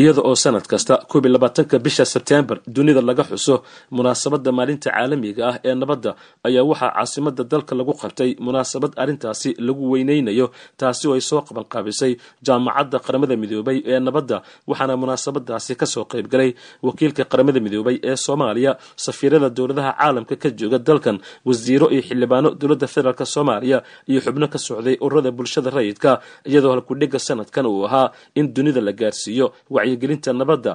iyada oo sanad kasta koob iyo labaatanka bisha sebtembar dunida laga xuso munaasabadda maalinta caalamiga ah ee nabadda ayaa waxaa caasimada dalka lagu qabtay munaasabad arrintaasi lagu weyneynayo taasi oo ay soo qabanqaabisay jaamacadda qaramada midoobay ee nabadda waxaana munaasabadaasi ka soo qaybgalay wakiilka qaramada midoobay ee soomaaliya safiirada dowladaha caalamka ka jooga dalkan wasiiro iyo xildhibaano dowladda federaalk soomaaliya iyo xubno ka socday ururada bulshada rayidka iyadoo halkudhega sanadkan uu ahaa in dunida la gaarsiiyo wacyigelinta nabadda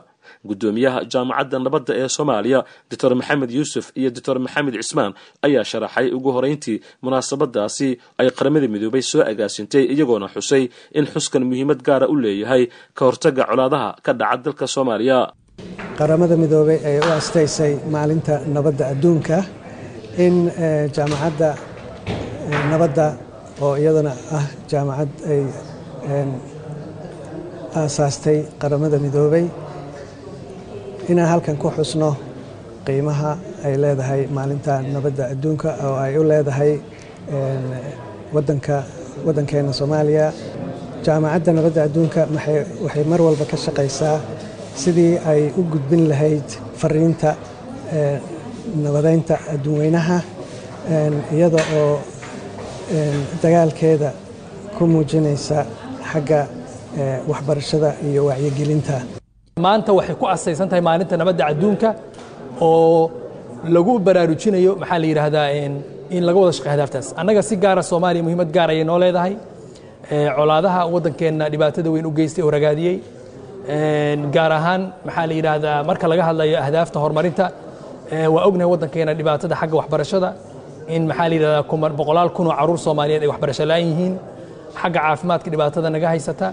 gudoomiyaha jaamacadda nabadda ee soomaaliya doctor maxamed yuusuf iyo doctor maxamed cismaan ayaa sharaxay ugu horeyntii munaasabadaasi ay qaramada midoobay soo agaasintay iyagoona xusay in xuskan muhiimad gaara u leeyahay ka hortaga colaadaha ka dhaca dalka soomaaliya. Qaramada midoobay ay u astaysay maalinta nabadda adduunka in jaamacadda nabadda oo iyadana ah jaamacad ay aasaastay qaramada midoobay. Inaan halkan ku xusno qiimaha ay leedahay maalinta nabadda adduunka oo ay u leedahay wadanka waddankeena soomaaliya. Jaamacadda nabadda adduunka waxay mar walba ka shaqaysaa sidii ay u gudbin lahayd fariinta nabadeynta adduunweynaha iyada oo dagaalkeeda ku muujinaysa xagga waxbarashada iyo wacyigelinta. Maanta waxay ku asaysan tahay maalinta nabadda adduunka oo lagu baraarujinayo maxaa la yidhaahdaa in laga wada shaqey hadaaftaas. Annaga si gaara soomaaliya muhiimad gaar ayay noo leedahay. Colaadaha waddankeenna dhibaatada weyn u geystay oo ragaadiyey. Gaar ahaan maxaa la yidhaahdaa marka laga hadlayo ahdaafta horumarinta waa ognahay waddankeena dhibaatada xagga waxbarashada. In maxaa la yidhahdaa boqolaal kun oo carruur soomaaliyeed ay waxbarasho la'aan yihiin. Xagga caafimaadka dhibaatada naga haysata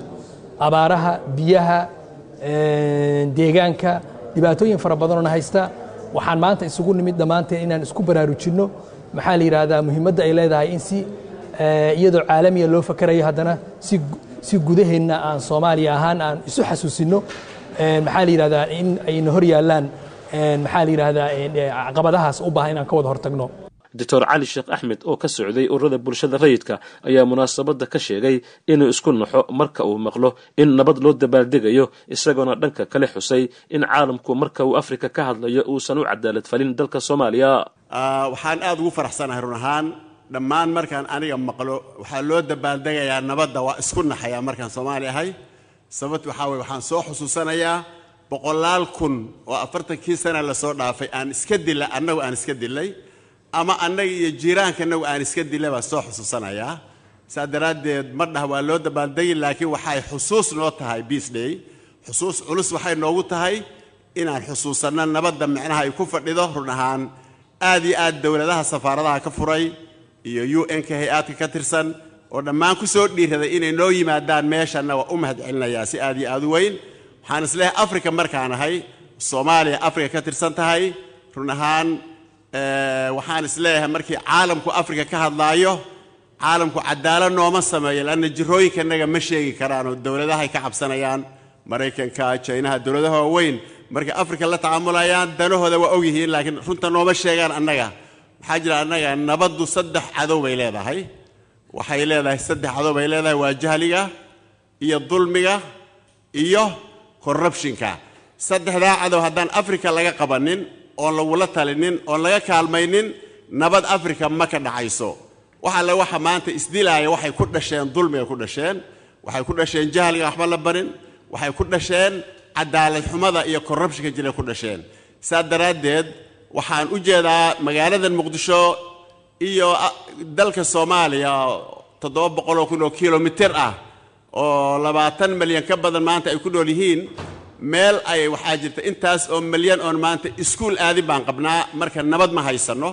abaaraha biyaha deegaanka dhibaatooyin fara badanoo haysta. Waxaan maanta isugu nimid dhammaanteen inaan isku baraarujinno. Maxaa la yidhaahdaa muhiimadda ay leedahay in si iyadoo caalamiya loo fakarayo haddana si gudaheenna aan soomaaliya ahaan aan isu xasuusinno maxaa la yidhahdaa in ayna hor yaallaan. Maxaa la yidhaahdaa caqabadahaas u baahan inaan ka wada hortagno doctor cali sheekh axmed oo ka socday ururada bulshada rayidka ayaa munaasabadda ka sheegay inuu isku naxo marka uu maqlo in nabad loo dabaaldegayo isagoona dhanka kale xusay in caalamku marka uu afrika ka hadlayo uusan u cadaalad falin dalka soomaaliya. Waxaan aada ugu faraxsanahay run ahaan. Dhammaan markaan aniga maqlo waxaa loo dabaaldegayaa nabadda waa isku naxayaa markaan soomaali ahay. Sababt waxaa weye waxaan soo xusuusanayaa boqolaal kun oo afartankii sana la soo dhaafay. Aan iska dila annagu aan iska dilay ama annaga iyo jiiraanka inagu aan iska dila baan soo xusuusanayaa. Saa daraaddeed ma dhah waa loo dabaaldegi laakiin waxay xusuus noo tahay beas day. Xusuus culus waxay noogu tahay inaan xusuusanno nabadda micnaha ay ku fadhido run ahaan aad iyo aad dowladaha safaaradaha ka furay iyo u n-ka hay'aadka ka tirsan oo dhammaan ku soo dhiiraday inay noo yimaadaan meeshanna waa u mahad celinayaa si aad iyo aad u weyn. Waxaan isleehay africa markaan ahay soomaaliya africa ka tirsan tahay run ahaan waxaan is leeyahay markii caalamku africa ka hadlaayo caalamku cadaalad nooma sameeyo lanna jirooyinkanaga ma sheegi karaan oo dowladahay ka cabsanayaan maraykanka jinaha dowladaha waaweyn. Markay africa la tacaamulayaan danahooda waa ogyihiin laakiin runta nooma sheegaan annaga. Maxaa jira annaga nabaddu saddex cadow bay leedahay. Waxay leedahay saddex cadow bay leedahay waa jahliga iyo dulmiga iyo corruptionka. Saddexdaa cadow haddaan africa laga qabanin oon lagula talinin oon laga kaalmaynin nabad africa ma ka dhacayso. Wax alle waxa maanta isdilaaya waxay ku dhasheen dulmigay ku dhasheen waxay ku dhasheen jahliga waxba la barin waxay ku dhasheen cadaalad xumada iyo corruptionka jiray ku dhasheen. Saa daraaddeed waxaan u jeedaa magaaladan muqdisho iyo dalka soomaaliya toddoba boqoloo kun oo kilomitir ah oo labaatan milyan ka badan maanta ay ku nool yihiin meel ay waxaa jirta intaas oo milyan oon maanta iskuul aadin baan qabnaa marka nabad ma haysanno.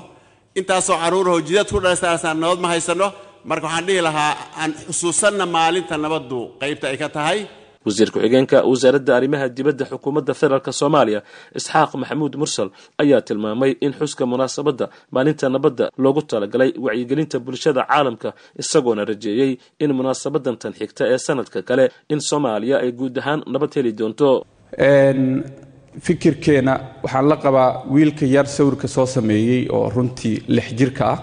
Intaasoo carruurahoo jidad ku dhalaystaan nabad ma haysanno. Marka waxaan dhihi lahaa aan xusuusanna maalinta nabaddu qaybta ay ka tahay. Wasiir ku-xigeenka wasaaradda arrimaha dibadda xukuumadda federaalk soomaaliya isxaaq maxamuud mursal ayaa tilmaamay in xuska munaasabadda maalinta nabadda loogu talagalay wacyigelinta bulshada caalamka isagoona rajeeyey in munaasabadan tan xigta ee sanadka kale in soomaaliya ay guud ahaan nabad heli doonto fikirkeenna waxaan la qabaa wiilka yar sawirka soo sameeyey oo runtii lix jirka ah.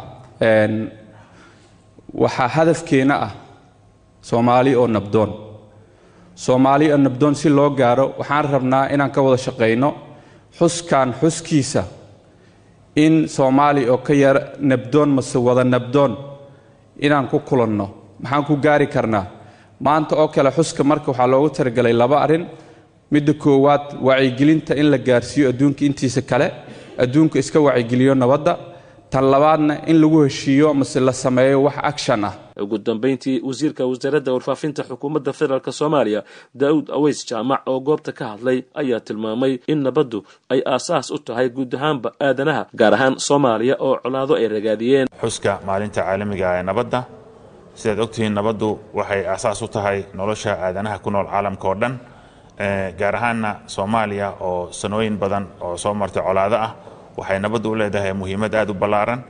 Waxaa hadafkeenna ah soomaali oo nabdoon. Soomaali oo nabdoon si loo gaaro waxaan rabnaa inaan ka wada shaqayno xuskan xuskiisa in soomaali oo ka yar nabdoon mase wada nabdoon inaan ku kulanno. Maxaan ku gaari karnaa? Maanta oo kale xuska marka waxaa loogu talagelay laba arrin midda koowaad wacyigelinta in la gaarsiiyo adduunka intiisa kale adduunka iska wacyigeliyo nabadda. Tan labaadna in lagu heshiiyo mase la sameeyo wax action ah. Ugu dambayntii wasiirka wasaaradda warfaafinta xukuumadda federaalk soomaaliya daa'uud aweys jaamac oo goobta ka hadlay ayaa tilmaamay in nabaddu ay aasaas u tahay guud ahaanba aadanaha gaar ahaan soomaaliya oo colaado ay ragaadiyeen. Xuska maalinta caalamiga ee nabadda. Sidaad ogtihiin nabaddu waxay aasaas u tahay nolosha aadanaha ku nool caalamka oo dhan gaar ahaanna soomaaliya oo sanooyin badan oo soo martay colaado ah waxay nabaddu u leedahay muhiimad aad u ballaaran.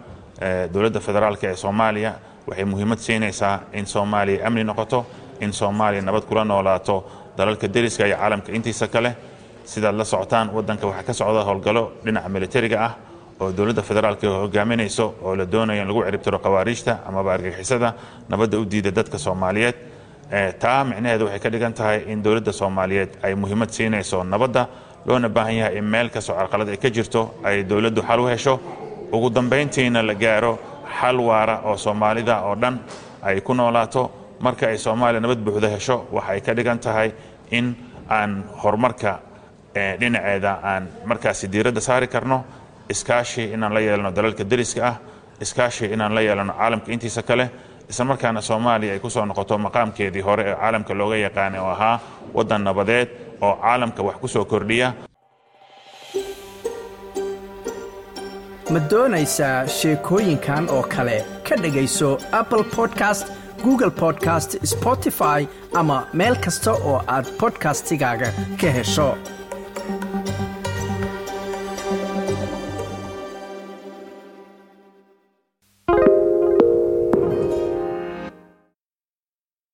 Dowladda federaalk ee soomaaliya waxay muhiimad siinaysaa in soomaaliya amni noqoto in soomaaliya nabad kula noolaato dalalka deriska iyo caalamka. Intiisa kale sidaad la socotaan waddanka waxaa ka socda howlgallo dhinaca militariga ah oo dowladda federaalk hogaaminayso oo la doonayo in lagu ciribtiro khawaariijta amaba argagixisada nabadda u diida dadka soomaaliyeed taa micnaheedu waxay ka dhigan tahay in dowladda soomaaliyeed ay muhiimad siinayso nabadda loona baahan yahay in meel kastoo carqalad ay ka jirto ay dowladdu xal u hesho. Ugu dambayntiina la gaaro xal waara oo soomaalida oo dhan ay ku noolaato. Marka ay soomaaliya nabad buuxda hesho waxay ka dhigan tahay in aan horumarka dhinaceeda aan markaasi diiradda saari karno. Iskaashi inaan la yeelano dalalka deriska ah iskaashi inaan la yeelano caalamka intiisa kale isla markaana soomaaliya ay ku soo noqoto maqaamkeedii hore ee caalamka looga yaqaanay oo ahaa waddan nabadeed oo caalamka wax ku soo kordhiya. Ma doonaysaa sheekooyinkan oo kale? Ka dhegayso apple podcast google podcast spotify ama meel kasta oo aad bodkastigaaga ka hesho